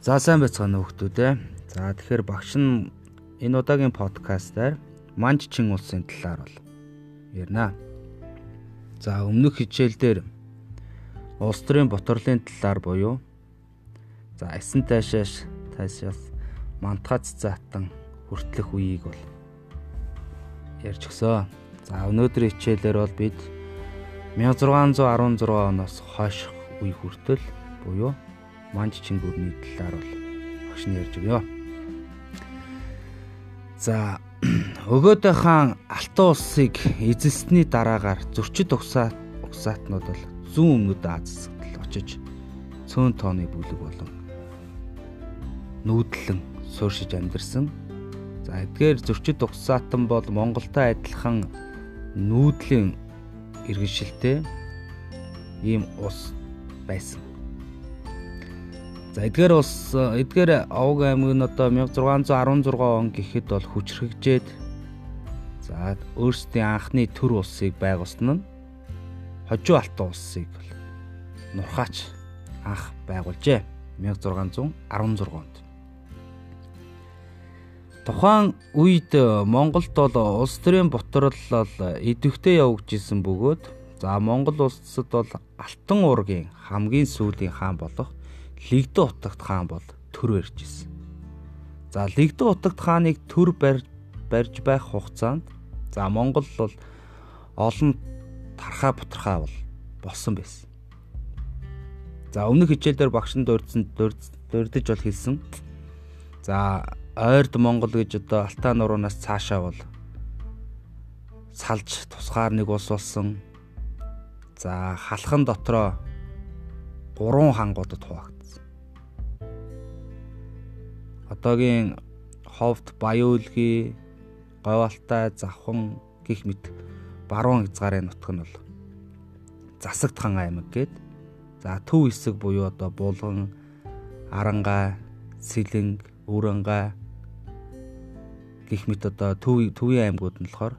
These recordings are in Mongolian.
За сайн байцгаана уу те. За тэгэхээр багш нь энэ удаагийн подкастаар Манччин улсын талаар бол ярина. За өмнөх хичээлдэр улс төрийн боторлын талаар буюу за эсэн тайшааш тайшаас мантгац заатан хүртлэх үеийг бол ярьж өгсөн. За өнөөдрийн хичээлээр бол бид 1616 оноос хойш үе хүртэл буюу манж чингүрний талаар бол багш нь ярьж өгөө. За өгөөдөө хаан Алтан улсыг эзэлсний дараагаар зөрчид угсаат угсаатнууд бол зүүн өмнөд Аз засагт очиж цөөн тооны бүлэг болон нүүдлэн сууршиж амьдэрсэн. За эдгээр зөрчид угсаатан бол Монголтой адилхан нүүдлийн иргэншилтэй ийм ус байсан. За эдгээр бас эдгээр Овг аймаг нь одоо 1616 он гэхэд бол хүчрхэгжээд за өөрсдийн анхны төр улсыг байгуулсан нь Хожуу Алтан улсыг нурхаач анх байгуулжээ 1616 онд. Тухайн үед Монголд бол улс төрийн боторл бол идэвхтэй явагдажсэн бөгөөд за Монгол улсад бол Алтан уургийн хамгийн сүүлийн хаан болох Лигдэн утагт хаан бол төр барьж исэн. За Лигдэн утагт хааныг төр барь барьж байх хугацаанд за Монгол бол олон тархаа бутархаа бол болсон байсан. За өмнөх хичээлдэр багш нь дурдсан дурдж бол хэлсэн. За ойрд Монгол гэж одоо Алтаа нуруунаас цаашаа бол салж тусгаар нэг улс болсон. За халхан дотроо гурван хангуудад хуваагдсан. Одоогийн ховд Баяуулгийн Говьалтай Завхан гих мэт баруун хязгаарын нутг нь бол Засагт хан аймаг гээд за төв хэсэг буюу одоо Булган, Арангай, Сэлэнг, Өрөнгай гих мэт одоо төв төвийн аймагуд нь болохоор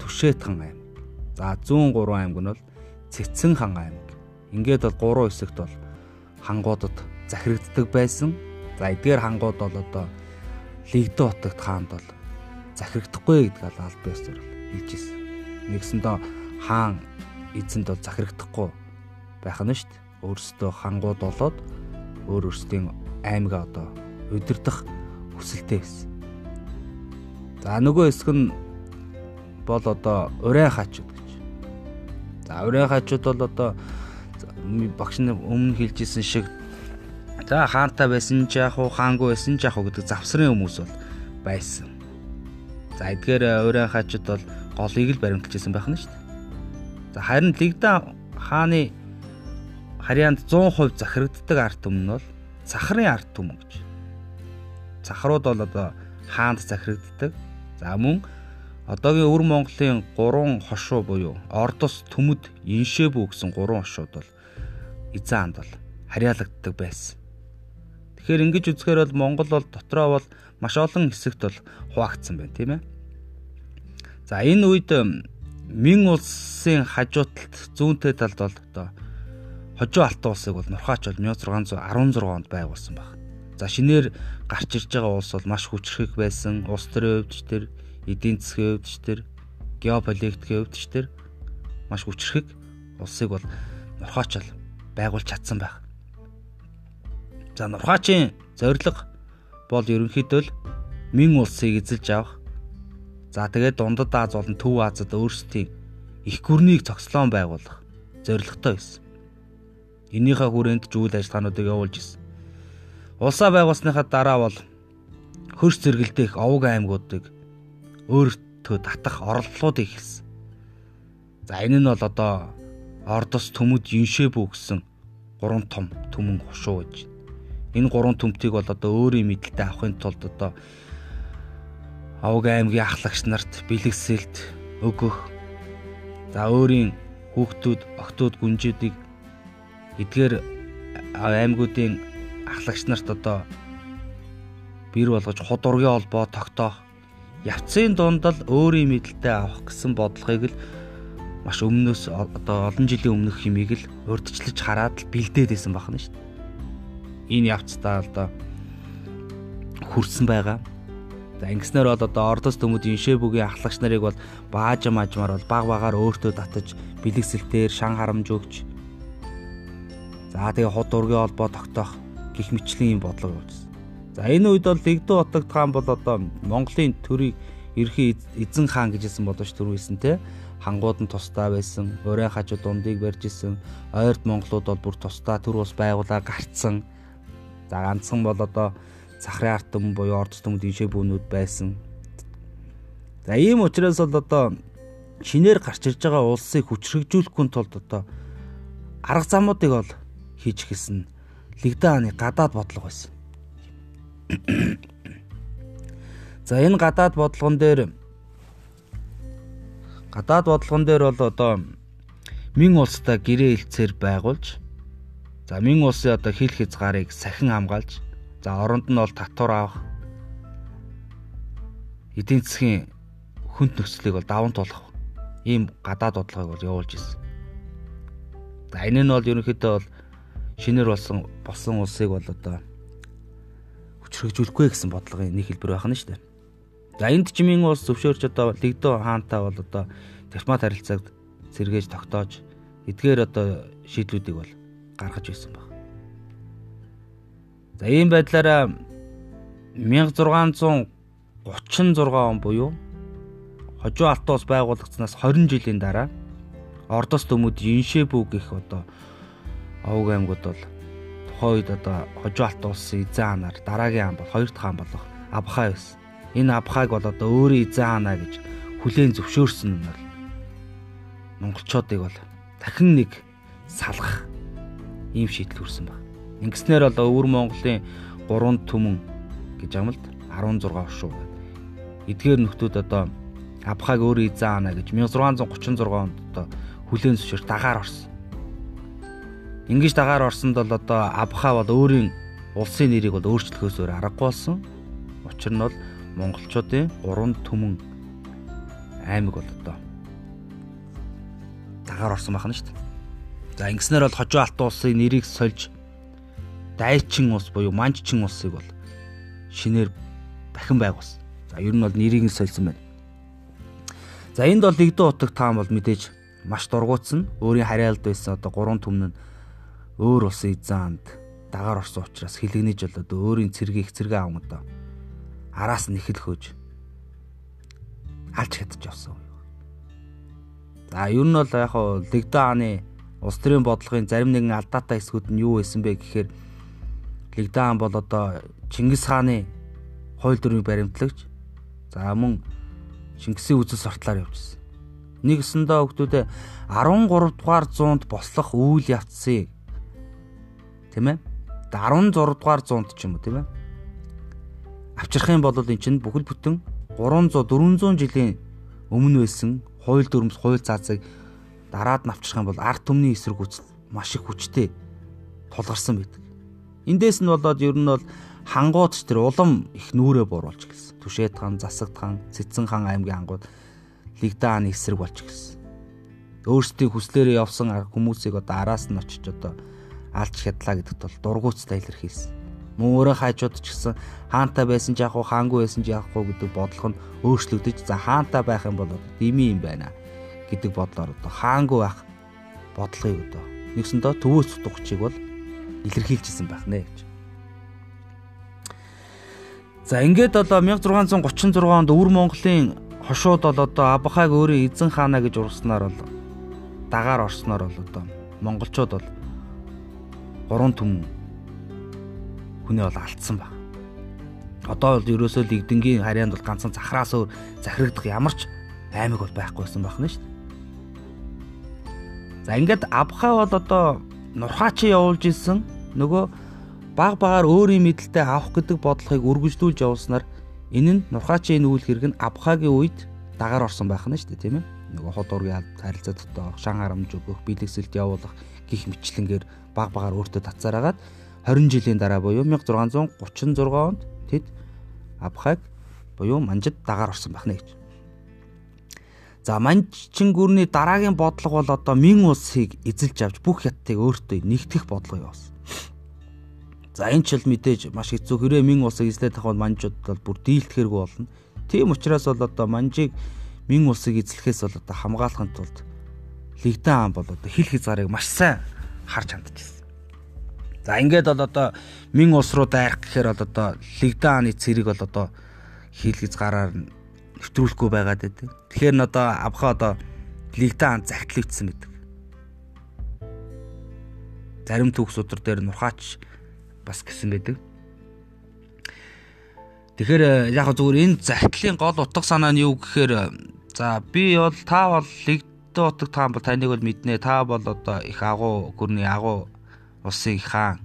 Түшээт хан аймаг. За 103 аймаг нь бол Цэцэн хан аймаг. Ингээд бол гурван хэсэгт бол хангуудад захирагддаг байсан. За эдгээр хангууд бол одоо Лигдэн утагт хаанд бол захирагдахгүй гэдгийг аль биесээр хэлж ирсэн. Нэгсэндээ хаан эзэнд бол захирагдахгүй байх нь шүү дээ. Өөрсдөө хангууд болоод өөр өөрсдийн аймгаа одоо удирдах хүсэлтэй байсан. За нөгөө хэсэг нь бол одоо урайн хаачуд гэж. За урайн хаачуд бол одоо багш нь өмнө хэлжсэн шиг За хаантай байсан ч яах вэ, хаангүй байсан ч яах вэ гэдэг завсрын хүмүүс бол байсан. За эдгээр өөрөө хачид бол голыг л баримталжсэн байх нь шүү дээ. За харин Лигдэн хааны харьяанд 100% захирагддаг арт түмэн бол цахрын арт түмэн гэж. Цахрууд бол одоо хаанд захирагддаг. За мөн одоогийн өвөр Монголын 3 хошуу буюу Ордос, Төмөд, Иншээбүү гэсэн 3 хошууд бол эзэн анд бол харьяалагддаг байсан. Тэгэхээр ингэж үзэхээр бол Монгол бол дотроо бол маш олон хэсэгт бол хуваагдсан байна тийм ээ. За энэ үед Мин улсын хажууталт зүүнтэй талд бол одоо Хожуу Алтан улсыг бол Нурхаач бол 1616 онд байгуулсан баг. За шинээр гарч ирж байгаа улс бол маш хүчрхэг байсан. Улс төрийн хувьд ч тэр, эдийн засгийн хувьд ч тэр, геополитикийн хувьд ч тэр маш хүчрхэг улсыг бол Нурхаач бол байгуулж чадсан байх. За Нурхаачийн зорилго бол ерөнхийдөө л Мин улсыг эзэлж авах. За тэгээд Дундад Аз болон Төв Азад өөрсдийн их гүрнийг цогцлон байгуулах зорилготой байсан. Энийхээ хүрээнд ч үйл ажиллагаануудыг явуулж ирсэн. Улсаа байгуулсныхаа дараа бол хөрс зэрэгэлдэх овг аймагуудыг өөртөө татах оролдлуудыг эхэлсэн. За энэ нь бол одоо Ордос төмөд Юншэбүү гэсэн гурван том түмэн хушуу гэж энэ гурван төмтийг бол одоо өөрийн мэдлэлтэй авахын тулд одоо Авг аймгийн ахлагч нарт бэлгэсэлт өгөх за өөрийн хүүхдүүд, охтууд, гүнжүүдийг эдгээр аймагуудын ахлагч нарт одоо бэр болгож ход ургийн холбоо тогтоох явцын дунд л өөрийн мэдлэлтэй авах гэсэн бодлогыг л маш өмнөөс одоо олон жилийн өмнөх химийг л урдчлаж хараад л бэлдээд байсан байна шүү дээ. Энэ явцдаа одоо хүрсэн байгаа. За ингэснээр бол одоо Ордос төмөдийн Шэбүгийн ахлагч нарыг бол бааж мажмаар бол баг багаар өөртөө татаж бэлгэсэлтээр шан харамж өгч за тэгээ хот ургийн холбоо тогтоох гих мэтлийн юм бодлого явуулсан. За энэ үед бол Лэгдүү Утагт хаан бол одоо Монголын төрийг ерхий эзэн хаан гэж хэлсэн боловч түрүүсэн те хангууд нь тусдаа байсан, өрөө хажууд дундыг барьж исэн, ойрд монголууд бол бүр тусдаа төр ус байгуулаа гарцсан. За ганцхан бол одоо Сахрын арт түмэн буюу орд түмэнд ишээ бүнүүд байсан. За ийм учраас бол одоо шинээр гарч ирж байгаа улсыг хүчрхэгжүүлэхгүй тулд одоо арга замуудыг бол хийж эхэлсэн. Лигдэ хааны гадаад бодлого байсан. За энэ гадаад бодлогон дээр гадаад бодлогон дээр бол одоо мин улстай гэрээ хэлцээр байгуулж за мин улсын одоо хил хязгаарыг сахин хамгаалж За оронд нь бол татвар авах эдийн засгийн хүнд нөхцөлийг бол даван туулах ийм гадаад бодлогыг бол явуулж ирсэн. За энэ нь бол ерөнхийдөө бол шинээр болсон болсон улсыг бол одоо хүчрхэгжүүлэхгүй гэсэн бодлогын нэг хэлбэр байх нь шүү дээ. За энд чимийн улс зөвшөөрч одоо Лигдо хаантай бол одоо дипломат харилцааг сэргээж тогтоож эдгээр одоо шийдлүүдийг бол гаргаж байсан баг. За ийм байдлаараа 1636 он буюу хожуу алтуус байгуулагдсанаас 20 жилийн дараа Ордос төмөд Иншэбүү гэх одоо овг аймагуд бол тухайн үед одоо хожуу алтуусын эзэн хаанаар дараагийн хаан бол хоёр дахь хаан болох Абхай байсан. Энэ Абхайг бол одоо өөрийн эзэн хаанаа гэж хүлээн зөвшөөрсөн нь бол монголчуудыг бол дахин нэг салгах ийм шийдэл хүрсэн байна. Ингэснээр бол өвөр Монголын 3 түмэн гэж амлд 16 оршуу байна. Эдгээр нөхдүүд одоо Абхаг өөрөө эзэн ана гэж 1636 онд одоо хүлээн зөвшөөрч дагаар орсон. Ингиж дагаар орсонд бол одоо Абха бол өөрийн улсын нэрийг бол өөрчлөхөөс өөр аргагүй болсон. Учир нь бол монголчуудын 3 түмэн аймаг бол одоо дагаар орсон байна шүү дээ. За ингэснээр бол хожуу алтан улсын нэрийг сольж дайчин ус буюу манччин усыг бол шинээр дахин байгуулсан. За ер нь бол нэрийг нь сольсон байна. За энд бол Лигдо утаг таам бол мэдээж маш дургуутсан. Өөрийн хариалд байсан одоо гурван түмэн нь өөр улсын эзэн анд дагаар орсон учраас хилэгнэж болоод өөрийн цэргийг цэргээ одоо араас нь ихэл хөөж алж чадчих явсан. За ер нь бол яг хоо Лигдо хааны улс төрийн бодлогын зарим нэгэн алдаатай хэсгүүд нь юу байсан бэ гэхээр Лигдаан бол одоо Чингис хааны хууль дүрмийг баримтлагч. За мөн Чингисийн үзэл суртлаар явжсэн. Нэгсэндээ хүүхдүүдээ 13 дугаар зуунд бослох үйл явцыг тийм ээ 16 дугаар зуунд ч юм уу тийм ээ авчрах юм бол эн чинь бүхэл бүтэн 300 400 жилийн өмнө байсан хууль дүрмс хууль заазыг дараад нь авчрах юм бол арт түмний эсрэг үзэл маш их хүчтэй тулгарсан байдаг. Эндээс нь болоод ер нь бол хангуудч тэр улам их нүрээ бууруулж гэлсэн. Түшээд хан, Засагт хан, Цэцэн хан аймгийн хангууд Лигдааны эсрэг болж гэлсэн. Өөрсдийн хүслээрээ явсан хүмүүсийг одоо араас нь очиж одоо алж хядлаа гэдэгт бол дургуйцтай илэрхийлсэн. Мөн өөрөө хайчууд ч гэсэн хаантай байсан ч яах вэ, хаангүй байсан ч яах вэ гэдэг бодлого нь өөрчлөгдөж за хаантай байх юм бол дими юм байна гэдэг бодлоор одоо хаангүй байх бодлогыг одоо нэгсэндээ төвөөс утгачийг бол илэрхийлжсэн байх нэ гэж. За ингээд одоо 1636 онд Өвөр Монголын хошууд бол одоо Абхайг өөрийн эзэн хаана гэж ургаснаар бол дагаар орсноор бол одоо монголчууд бол гурван түмэн хүнээ бол алдсан баг. Одоо бол ерөөсөө лигдэнгийн харьяанд бол ганцхан захраас өөр захирагдах ямар ч аймаг бол байхгүйсэн байх нь шүү дээ. За ингээд Абхай бол одоо нурхаачи явуулж исэн нөгөө баг багаар өөрийн мэдлэлтэй авах гэдэг бодлогыг үргэлжлүүлж явуулснаар энэ нь нурхаачийн үйл хэрэг нь Абхагийн үед дагаар орсон байх нь шүү дээ тийм ээ нөгөө хот ургийн харилцаа дотоо шан харамж өгөх бэлгэсэлт явуулах гих мэтлэнгээр баг багаар өөртөө татсараагаад 20 жилийн дараа буюу 1636 онд тэд Абхаг буюу манжид дагаар орсон байна гэж. За манчин гүрний дараагийн бодлого бол одоо мин улсыг эзэлж авч бүх хятадыг өөртөө нэгтгэх бодлого явуулсан. За энэ ч л мэдээж маш хэцүү хэрэг мин усыг эзлэх тахвал манжууд бол бүр дийлдэхэргүй болно. Тийм учраас бол одоо манжийг мин усыг эзлэхээс бол одоо хамгаалахын тулд лигдэн хаан бол одоо хил хязгаарыг маш сайн харж хандчихсан. За ингээд бол одоо мин ус руу дайрах гэхээр бол одоо лигдэн хааны цэрэг бол одоо хил хязгаараар нэвтрүүлэхгүй байгаад байдаг. Тэгэхээр н одоо авха одоо лигдэн хаан загтлагдсан байдаг. Зарим төгс өдөр дээр нурхаач бас гэсэн байдаг. Тэгэхээр э, яг зүгээр энэ зартлын гол утга санаа нь юу гэхээр э, за би бол та бол лигдэн утга таан бол таныг бол мэднэ. Та бол одоо их агуу гүрний агуу улсын хаан.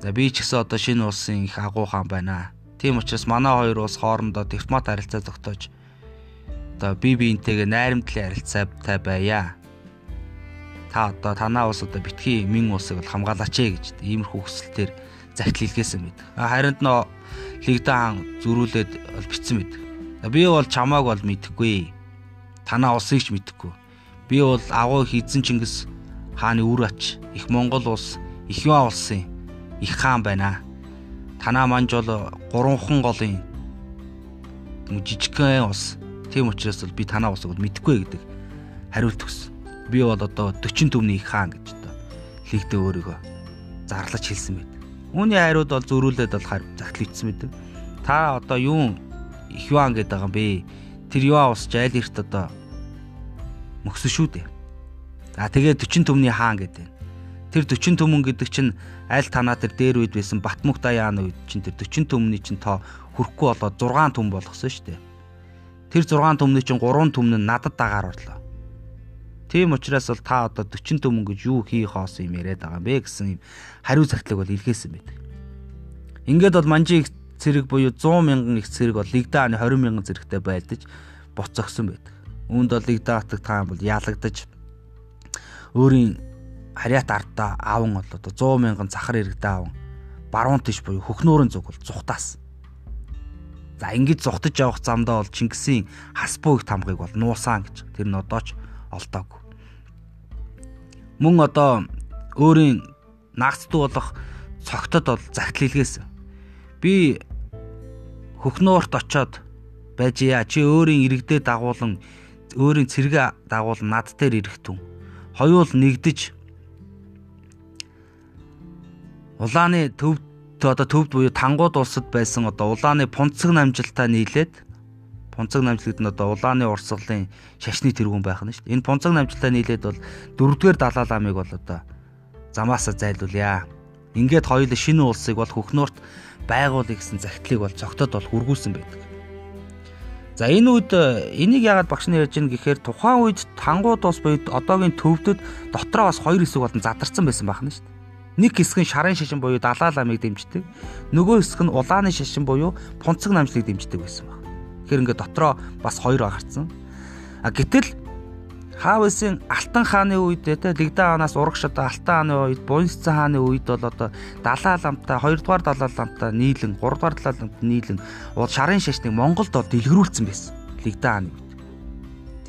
За би ч гэсэн одоо шинэ улсын их агуу хаан байна. Тийм учраас манай хоёр улс хоорондоо дипломат харилцаа зогтоож одоо би биентэйгээ найрамдлын харилцаатай байя та одоо танаа улс одоо битгий мин улсыг бол хамгаалаач ээ гэж иймэрхүү хүсэлтээр загт хэлгээсэн байдаг. Харин нь лигдэн хаан зөрүүлээд бол битсэн байдаг. Би бол чамааг бол мэдэхгүй. Танаа улсыг ч мэдэхгүй. Би бол агуу хизэн Чингис хааны үр ач их Монгол улс их юа улсын их хаан байна. Танаа манж бол гурванхан голын жижигхэн улс. Тийм учраас бол би танаа улсыг мэдэхгүй гэдэг хариулт өгсөн би бол одоо 40 төвний хаан гэж одоо лигдээ өөрийгөө зарлаж хэлсэн байд. Үүний хариуд бол зөрүүлээд бол загтлагдсан байдаг. Та одоо юу их юан гэдэг юм бэ? Тэр юа ус жайл эрт одоо мөксөн шүү дээ. За тэгээд 40 төмний хаан гэдэг. Тэр 40 төмөн гэдэг чинь аль танаа тэр дээр үед байсан Батмөх даяаны үед чинь тэр 40 төмний чинь тоо хүрхгүй болоод 6 төм болгосон шүү дээ. Тэр 6 төмний чинь 3 төмн нь надад дагаар орлоо. Тийм учраас бол та одоо 40 төмөн гэж юу хий хоос юм яриад байгаа юм бэ гэсэн юм хариу загтлаг бол илгээсэн байдаг. Ингээд бол манжи их цэрэг буюу 100 мянган их цэрэг бол лигдааны 20 мянган зэрэгтэй байлдаж боцогсон байдаг. Үүнд бол лигдаатаг таан бол ялагдаж өөрийн харьяат ардаа аавн бол одоо 100 мянган захар иргэдээ аавн баруун тийш буюу хөхнөөрийн зүг бол зүхтаас. За ингэж зүхтаж явах замдаа бол Чингисийн хасбуу их тамгыг бол нуусан гэж тэр нь одоо ч олдоогүй. Мөн одоо өөрийн наагцдуу болох цогтод бол загтлилгээс би хөхнөөрт очоод байж яа чи өөрийн иргэдээ дагуулan өөрийн цэргээ дагуулan над дээр ирэхтэн хоёул нэгдэж улааны төв одоо төвд буюу тангууд улсад байсан одоо улааны пунцэг намжилтаа нийлээд Пунцаг намжлагд нь одоо улааны урсгалын шашны тэргүүн байх нь шүү дээ. Энэ пунцаг намжлалтаа нийлээд бол дөрөвдүгээр далаа ламыг бол одоо замаасаа зайлуулъя. Ингээд хоёул шинэ улсыг бол хөхнөөрт байгуулъя гэсэн загтлыг бол цогтод бол хүргүүлсэн байдаг. За энэ үед энийг яагаад багш нар ярьж байгаа гэхээр тухайн үед тангууд ус буюу одоогийн төвдөд дотроо бас хоёр хэсэг болон задарсан байсан байх нь шүү дээ. Нэг хэсэг нь шарын шашин буюу далаа ламыг дэмждэг. Нөгөө хэсэг нь улааны шашин буюу пунцаг намжлыг дэмждэг байсан байна. Тэгэхээр ингээд дотроо бас хоёр гарцсан. А гэтэл Хаавсын Алтан хааны үед те Лигдэн хаанаас урагш одоо Алтан хааны үед Буйнцсан хааны үед бол одоо далаа ламтаа 2 дугаар далаа ламтаа нийлэн 3 дугаар далаа ламтаа нийлэн уул шарын шашныг Монголд бол дэлгэрүүлсэн байсан. Лигдэн хааны үед.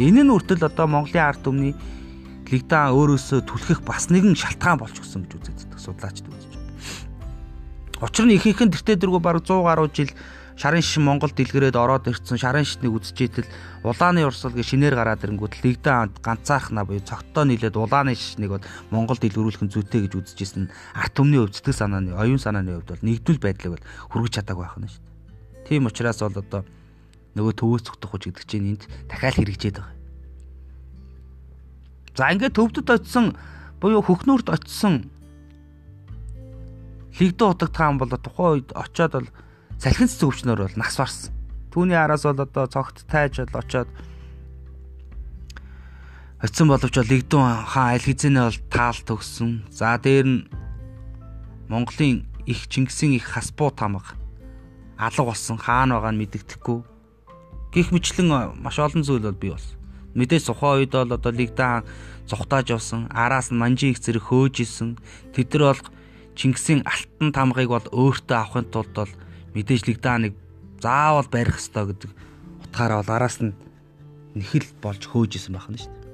Энэ нь үртэл одоо Монголын ард түмний Лигдэн хаан өөрөөсөө түлхэх бас нэгэн шалтгаан болж өгсөн гэж үздэг судлаачд үзэж байна. Учир нь ихэнх нь тэртээ дэргүү бараг 100 гаруй жил шарын шишин Монголд дэлгэрээд ороод ирсэн шарын шишнийг үзчихийтэл улааны урсгал гэ шинээр гараад ирэнгүүт лигдэн ганцаархна буюу цогтоо нийлээд улааны шишнийг бол Монголд дэлгэрүүлэх зүйтэй гэж үзэжсэн арт түмний өв зүтгэл санааны оюун санааны хувьд бол нэгдвэл байдлыг бол хүргэж чадаагүй байх нь шүү дээ. Тийм учраас бол одоо нөгөө төвөөс цогтох гэж гэдэг чинь энд дахиад хэрэгжээд байгаа. За ингээд төвдөд очисон буюу хөхнөөрт очисон лигдэн утагт хаан бол тухайн үед очиод бол салхин цэцэг өвчнөр бол нас барсан. Түүний араас бол одоо цогт тайж бол очоод очисон боловч бол Лигдүүн хаан аль хэзээ бол таал төгссөн. За дээр нь Монголын их Чингисийн их хасбуу тамга алга болсон хаан байгаа нь мэдэгдэхгүй. Гэх мэтлэн маш олон зүйл бол бий болсон. Мэдээж сухаа үед бол одоо Лигдэн цухтааж явсан, араас нь манжи их зэрэг хөөж исэн. Тэд нар бол Чингисийн алтан тамгыг бол өөртөө авахын тулд бол мэдээж лигдааныг заавал барих ёстой гэдэг утгаараа бол араас нь нэхэл болж хөөж исэн байх нь шүү дээ.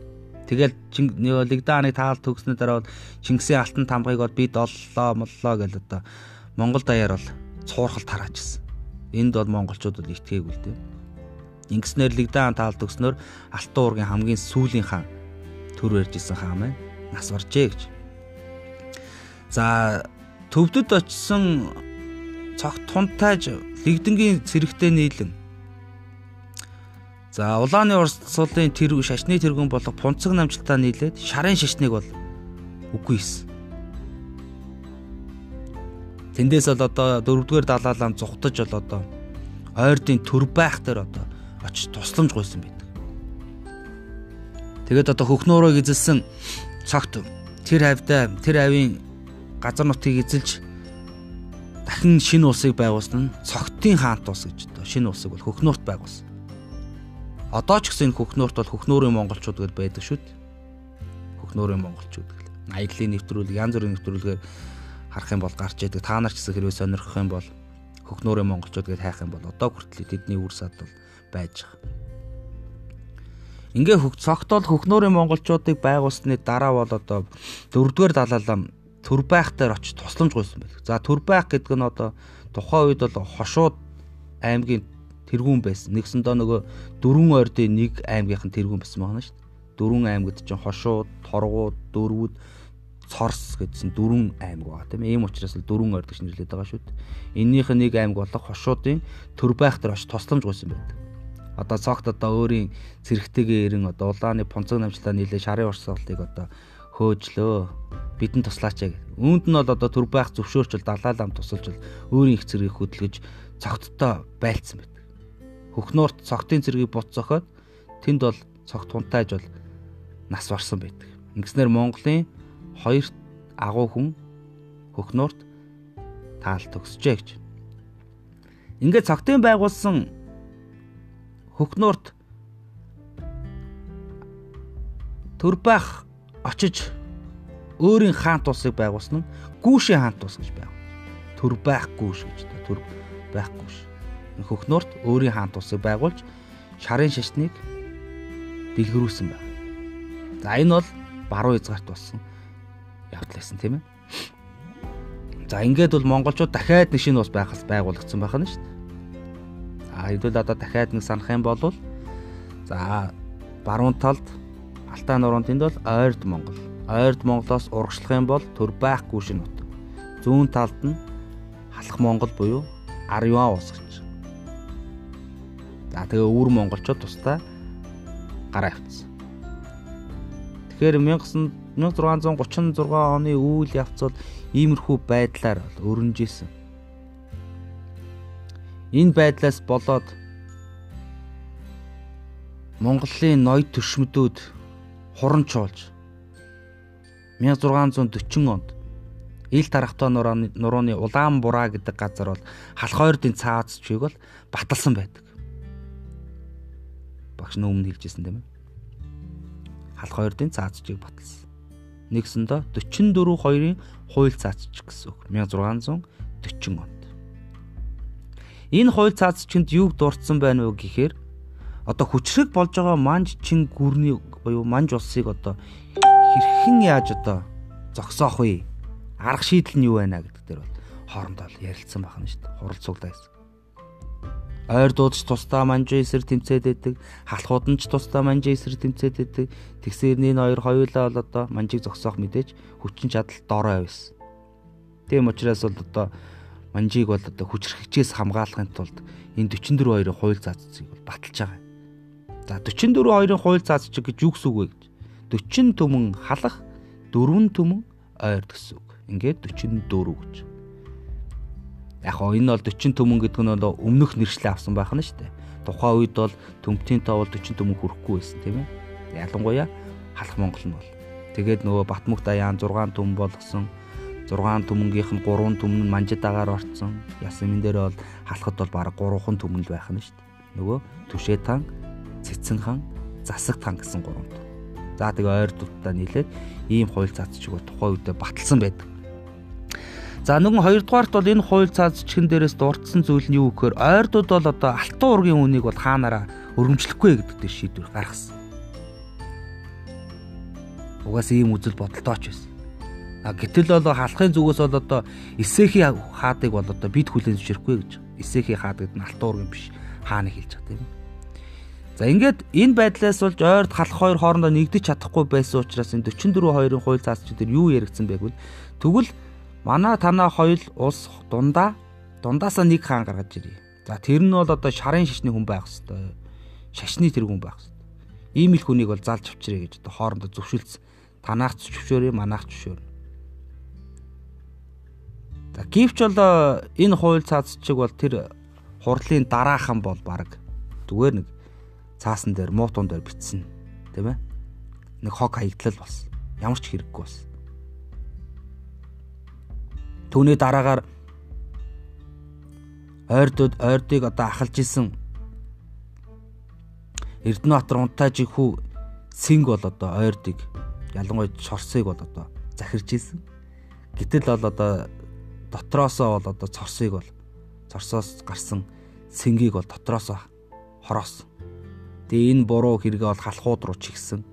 Тэгэл Лигдааныг таалт төгснө дараа бол Чингисийн алтан тамгыг бол бид оллоо моллоо гэж одоо Монгол даяар бол цуурхал тараачсан. Энд бол монголчууд бол итгээгүй л дээ. Ингэснээр Лигдаан таалт төгснөөр алтан уургийн хамгийн сүүлийн хаан төр барьж исэн хаан маань нас баржээ гэж. За төвдөд очисон цогт тунтайж лигдэнгийн цэрэгтэй нийлэн За улааны Орос сулын тэр шашны тэргүүн болох пунцэг намжилтаа нийлээд шарын шашныг бол үгүй хийсэн. Тэндээс бол одоо дөрөвдүгээр далаалаан зүхтаж бол одоо ойрдын төр байх дээр одоо очиж тусламж гуйсан байдаг. Тэгээд одоо хөхнөөрөө эзэлсэн цогт тэр хавьда тэр авийн газар нутгийг эзэлж дахин шинэ улсыг байгуулсан нь цогтын хаант ус гэж одоо шинэ улсыг бол хөхнөөрт байгуулсан. Одоо ч гэсэн энэ хөхнөөрт бол хөхнөөрийн монголчууд гэдээ байдаг шүү дээ. Хөхнөөрийн монголчууд гэл. Аяллаа нэвтрүүлэг, янз бүрийн нэвтрүүлгээр харах юм бол гарч идэг. Та нар ч гэсэн хэрвээ сонирхох юм бол хөхнөөрийн монголчууд гэдээ хайх юм бол одоо хүртэл тэдний үр сад бол байж байгаа. Ингээ хөх цогтол хөхнөөрийн монголчуудыг байгуулсны дараа бол одоо дөрөвдүгээр далаалам төр байх дээр очиж тусламж гуйсан байдаг. За төр байх гэдэг нь одоо тухайн үед бол хошууд аймгийн тэргүүн байсан. Нэгсэндөө нөгөө дөрвөн ордын нэг аймгийнхан тэргүүн байсан байна шүү дээ. Дөрвөн аймагт чинь хошууд, торгууд, дөрвүүд, цорс гэдсэн дөрвөн аймаг байгаа тийм. Ийм учраас л дөрвөн орд гэж нэрлэдэг байгаа шүү дээ. Эннийх нь нэг аймаг болох хошуудын төр байх дээр очиж тусламж гуйсан байдаг. Одоо цогт одоо өөрийн цэрэгтэйгээ ирэн одоо улааны понцог намжлаа нийлээ шарын урсгалыг одоо хөөжлөө бидэн туслаач яг. Үүнд нь бол одоо төр байх зөвшөөрчл далаалам тусалж өөрийн их цэргийг хөдөлгөж цогттой байлцсан байт хөхнөөрт цогтын цэргийг бут зохиод тэнд бол цогт хунтайж бол нас барсан байдаг. Ингэснээр Монголын хоёр агуу хүн хөхнөөрт таал төгсжээ гэж. Ингээд цогтын байгуулсан хөхнөөрт төр байх очиж өөрийн хаант улсыг байгуулсан нь гүүшийн хаант улс гэж байв. Төр байх гүүш гэж та төр байх гүүш хөхнөөрт өөрийн хаант улсыг байгуулж шарын шашныг дэлгэрүүлсэн байна. За энэ бол баруун хязгаарт болсон явдал байсан тийм ээ. За ингээд бол монголчууд дахиад нэг шинэ байхаас байгуулагдсан байх нь шүү дээ. А хэдүүл одоо дахиад нэг санах юм бол за баруун талд Алтай нуруунд тэнд бол ойрд Монгол. Ойрд Монголоос урагшлах юм бол төр байхгүй шин нут. Зүүн талд нь халах Монгол буюу Арюан ус гэж За тэгээ өвөр монголчууд тусдаа гараа авчихсан. Тэгэхээр 1636 оны үйл явц бол иймэрхүү байдлаар өрнжсэн. Энэ байдлаас болоод Монголын ноёд төшмөдүүд хуран чуулж 1640 онд ил тарахтаа нурууны улаан бураа гэдэг газар бол халх ойрдын цаац чиг бол баталсан байдаг багш нь өмнө хэлжсэн тийм ээ. Халх хоёрын цаацчийг баталсан. Нэгсэндээ 44 хоёрын хууль цаацч гэсэн үг. 1640 онд. Энэ хууль цаацчинд юуг дурдсан байна вэ гэхээр одоо хүчрэг болж байгаа манж чин гүрний буюу манж улсыг одоо хэрхэн яаж одоо зогсоох вэ? Арга шийдэл нь юу байна гэдэг дээр бол хоорондоо ярилцсан байна шүү дээ. Хурал цуглаа гэсэн. Ойр дуудаж тусдаа манжин эсрэг тэмцээд байдаг. Халахууд нь ч тусдаа манжин эсрэг тэмцээд байдаг. Тэгсээр энэ хоёр хоёулаа бол одоо манжийг зогсоох мэдээж хүчин чадал доорой байсан. Тийм учраас бол одоо манжийг бол одоо хүчрхэгчээс хамгаалахын тулд энэ 44 хоёрын хууль заацыг бол баталж байгаа. За 44 хоёрын хууль заацч гэж юу гэсэн үг вэ гэж? 40 түмэн халах, 4 түмэн ойр гэсэн үг. Ингээд 44 гэж. Яг хоо энэ бол 40 төмөн гэдэг нь бол өмнөх нэршлээ авсан байх нь шүү дээ. Тухайн үед бол төмтийн тоо бол 40 төмөн хүрэхгүй байсан тийм ээ. Ялангуяа халах Монгол нь бол. Тэгээд нөгөө Батмөх даяан 6 төмөн болгосон 6 төмөнгийнх нь 3 төмөн нь манжидагаар орцсон. Ясмин дээр бол халахад бол баг 3хан төмөн л байх нь шүү дээ. Нөгөө Түшээ тан, Цэцэн хан, Засаг тан гэсэн 3 төмөн. За тэгээ ойр дутаа нийлээд ийм хууль цаацчиг тухайн үедээ баталсан байдаг. За нэгэн хоёрдугаарт бол энэ хууль цаазчгэн дээрээс дурдсан зүйл нь юу гэхээр ойрдууд бол одоо алтан ургийн үнийг бол хаанаараа өргөмжлөхгүй гэдэг дээр шийдвэр гаргасан. Угаас ийм үзэл бодолтойч байсан. А гэтэл бол халахын зүгээс бол одоо эсэхи хаадыг бол одоо бид хүлээн зөвшөөрөхгүй гэж. Эсэхи хаад гэдэг нь алтуурын биш хаана хэлж байгаа тийм. За ингээд энэ байдлаас болж ойрд халах хоёр хоорондоо нэгдэж чадахгүй байсан учраас энэ 44 хоёрын хууль цаасч дээр юу яригдсан бэ гэвэл тэгвэл манай танаа хоёул улс дундаа дундаасаа нэг хаан гаргаж ирье. За тэр нь бол одоо шарын шишний хүн байх хэвээр. Шашны тэр хүн байх хэвээр. Ийм л хүнийг бол залж авчирэ гэж одоо хоорондоо зөвшөлдсөн. Танаах зөвшөөрье, манаах зөвшөөрнө. За гівч бол энэ хууль цаазчиг бол тэр хурдлын дараахан бол баг зүгээр нэг цаасан дээр муутун дээр бичсэн тийм ээ. Нэг хог хаягдлал болсон. Ямар ч хэрэггүй болсон. Түүний дараагаар ойрдод ойрдыг одоо ахалж исэн Эрдэнэбаатар унтаажиг хүү синг бол одоо ойрдыг ялангуяа чорсыг бол одоо захирж исэн. Гэтэл бол одоо дотроосоо бол одоо цорсыг бол цорсоос гарсан сэнгийг бол дотроосоо хороосон. Тэгээ энэ буруу хэрэгээ бол халахууд руу чигсэн.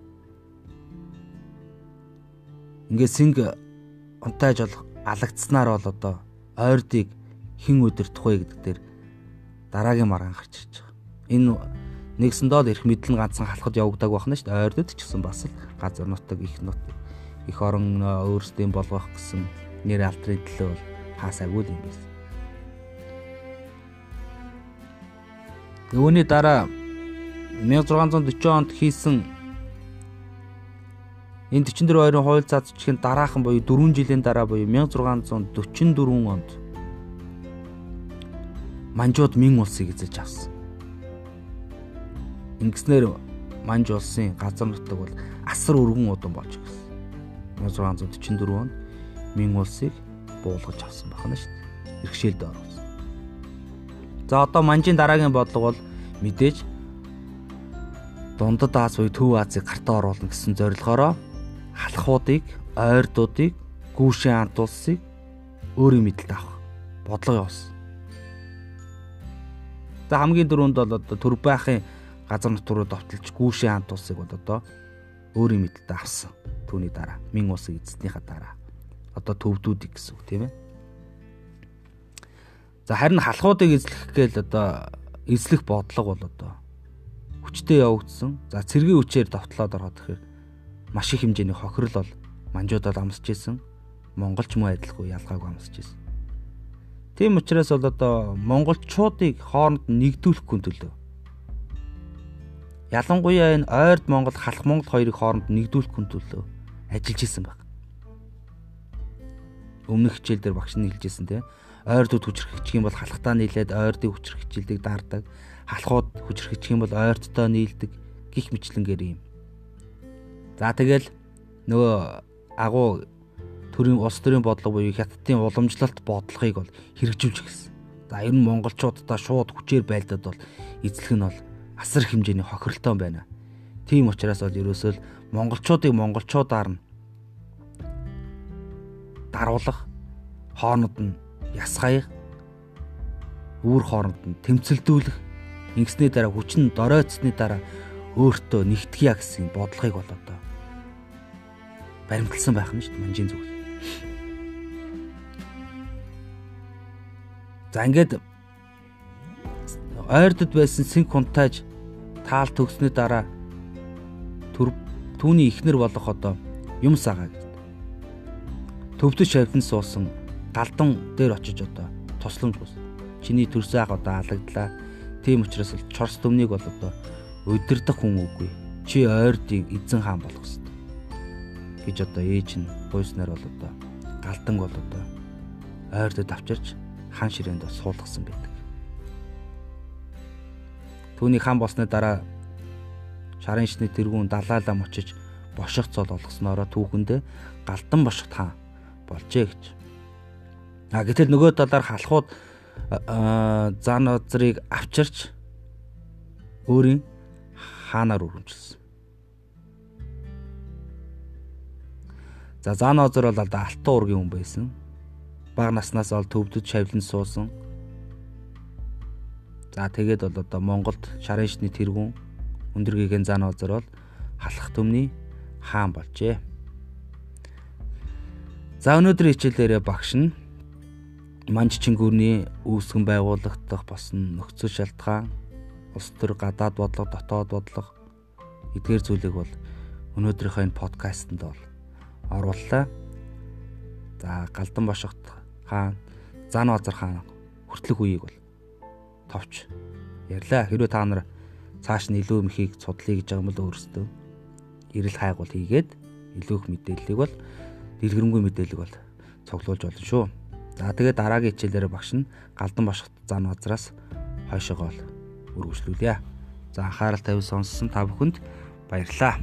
Ингээ сэнг унтааж бол алагдсанаар бол одоо ойрдыг хэн өдөртөх вэ гэдэг дээр дараагийн маргаан гарч ирж байгаа. Энэ нэгсэндээ л эрх мэдэл нь ганцхан халахад явагдаг байна шүү дээ. Ойрдод ч гэсэн бас л газар нутаг их нут их орон өөрсдийн болгох гэсэн нэр алтрын төлөө бол хаасаагүй юм байсан. Үүний дараа 1640 онд хийсэн энэ 44 хоёрын хууль цаазчгийн дараахан буюу 4 жилийн дараа буюу 1644 онд манжууд мин улсыг эзэлж авсан. Ингэснээр манж улсын газар нутаг бол асар өргөн удан болж гисэн. 1644 онд мин улсыг буулгаж авсан байна шүү дээ. Иргэшээлд оруулсан. За одоо манжийн дараагийн бодлого бол мэдээж дундад Аз буюу Төв Азийг гартаа оруулна гэсэн зорилгоороо халахуудыг, ойрдуудыг, гүүшин ант улсыг өөрийн мэдлэлд авах бодлого явуулсан. За хамгийн дөрөнд бол одоо Төрбайхын газар нутг руу довтолж гүүшийн хамт улсыг бол одоо өөрийн мэдэлд авсан. Түүний дараа Мин улсыг эзэснийхаа дараа одоо төвдүүдийг гэсэн үг тийм ээ. За харин халахуудыг эзлэх гээл одоо эзлэх бодлого бол одоо хүчтэй явагдсан. За цэргийн хүчээр довтлоод ороод ирэхээр маш их хэмжээний хохирол бол манжуудад амсч исэн. Монголч мөн адилгүй ялгаагүй амсч исэн. Тийм учраас бол одоо монголчуудыг хооронд нэгдүүлэхгүй төлөө. Ялангуяа энэ ойрд Монгол халах Монгол хоёрыг хооронд нэгдүүлэхгүй төлөө ажиллаж исэн баг. Өмнөх хичээлдэр багш нь хэлжсэн тийм ойрдууд хүчрхэгчих юм бол халахтаа нийлээд ойрдын хүчрхэгжилдэг дардаг халахууд хүчрхэгчих юм бол ойрдтой нийлдэг гих мэтлэнгээр юм. За тэгэл нөгөө агуу төрийн улс төрийн бодлого буюу хятадын уламжлалт бодлогыг бол хэрэгжүүлж гисэн. За ер нь монголчуудаа шууд хүчээр байлдаад бол эзлэх нь бол асар хэмжээний хохиролтой байна. Тийм учраас бол ерөөсөө монголчуудыг монголчуудаар нь даруулах хооронд нь ясгаях үүр хооронд нь тэмцэлдүүлэх ингэсний дараа хүчин доройцсны дараа өөртөө нэгтгэе гэсэн бодлогыг бол одоо баримтлсан байх нь шүү дээ манжийн зүгээс. За ингээд ойрдод байсан синк хунтааж таал төгснөд дараа төр түүний ихнэр болох одоо юм сагаа гэдэг. Төвдөж шавьдан суусан галдан дээр очиж одоо тосломж гус. Чиний төрсөн ах одоо алагдлаа. Тийм учраас чорс төмнийг бол одоо удирдах хүн үгүй. Чи ойрдыг эзэн хаан болох ёстой. Гэж одоо ээж нь буйснаар бол одоо галдан бол одоо ойрдод авчирч хан ширээнд суулгасан байдаг. Түүний хан болсны дараа шарын шний тэргүүн далаалам очиж боших цол олгосноороо түүхэндээ галдан бошихт хаан болжээ гэж. А гэтэл нөгөө талаар халахууд зан озрыг авчирч өөрийн хаанаар өргөмжилсөн. За зан озр бол одоо алтан ургийн хүн байсан бага наснаас ол төвдөд шавлан суусан. За тэгээд бол одоо Монголд шарын шний тэргүүн өндөр гээгэн зан озор бол халах төмний хаан болжээ. За өнөөдрийн хичээлээрээ багш нь манж чингүүрний үүсгэн байгуулагдах дах босон нөхцөл шалтгаан, улс төр гадаад бодлого, дотоод бодлого эдгээр зүйлийг бол өнөөдрийнхөө энэ подкастэнд бол орууллаа. За Галдан бошгот хаан, Зан Базар хаан хүртлэх үеийг бол товч ярьлаа. Хэрвээ та нар цааш нь илүү мөхийг судлъя гэж байгаа юм бол өөрсдөө эрэл хайгуул хийгээд илүү их мэдээллийг бол дэлгэрэнгүй мэдээлэл бол цуглуулж болно шүү. За тэгээд дараагийн хичээлээр багш нь галдан бошгот зан базраас хойшоогоо үргэлжлүүлье. За анхаарал тавьсан сонссон та бүхэнд баярлалаа.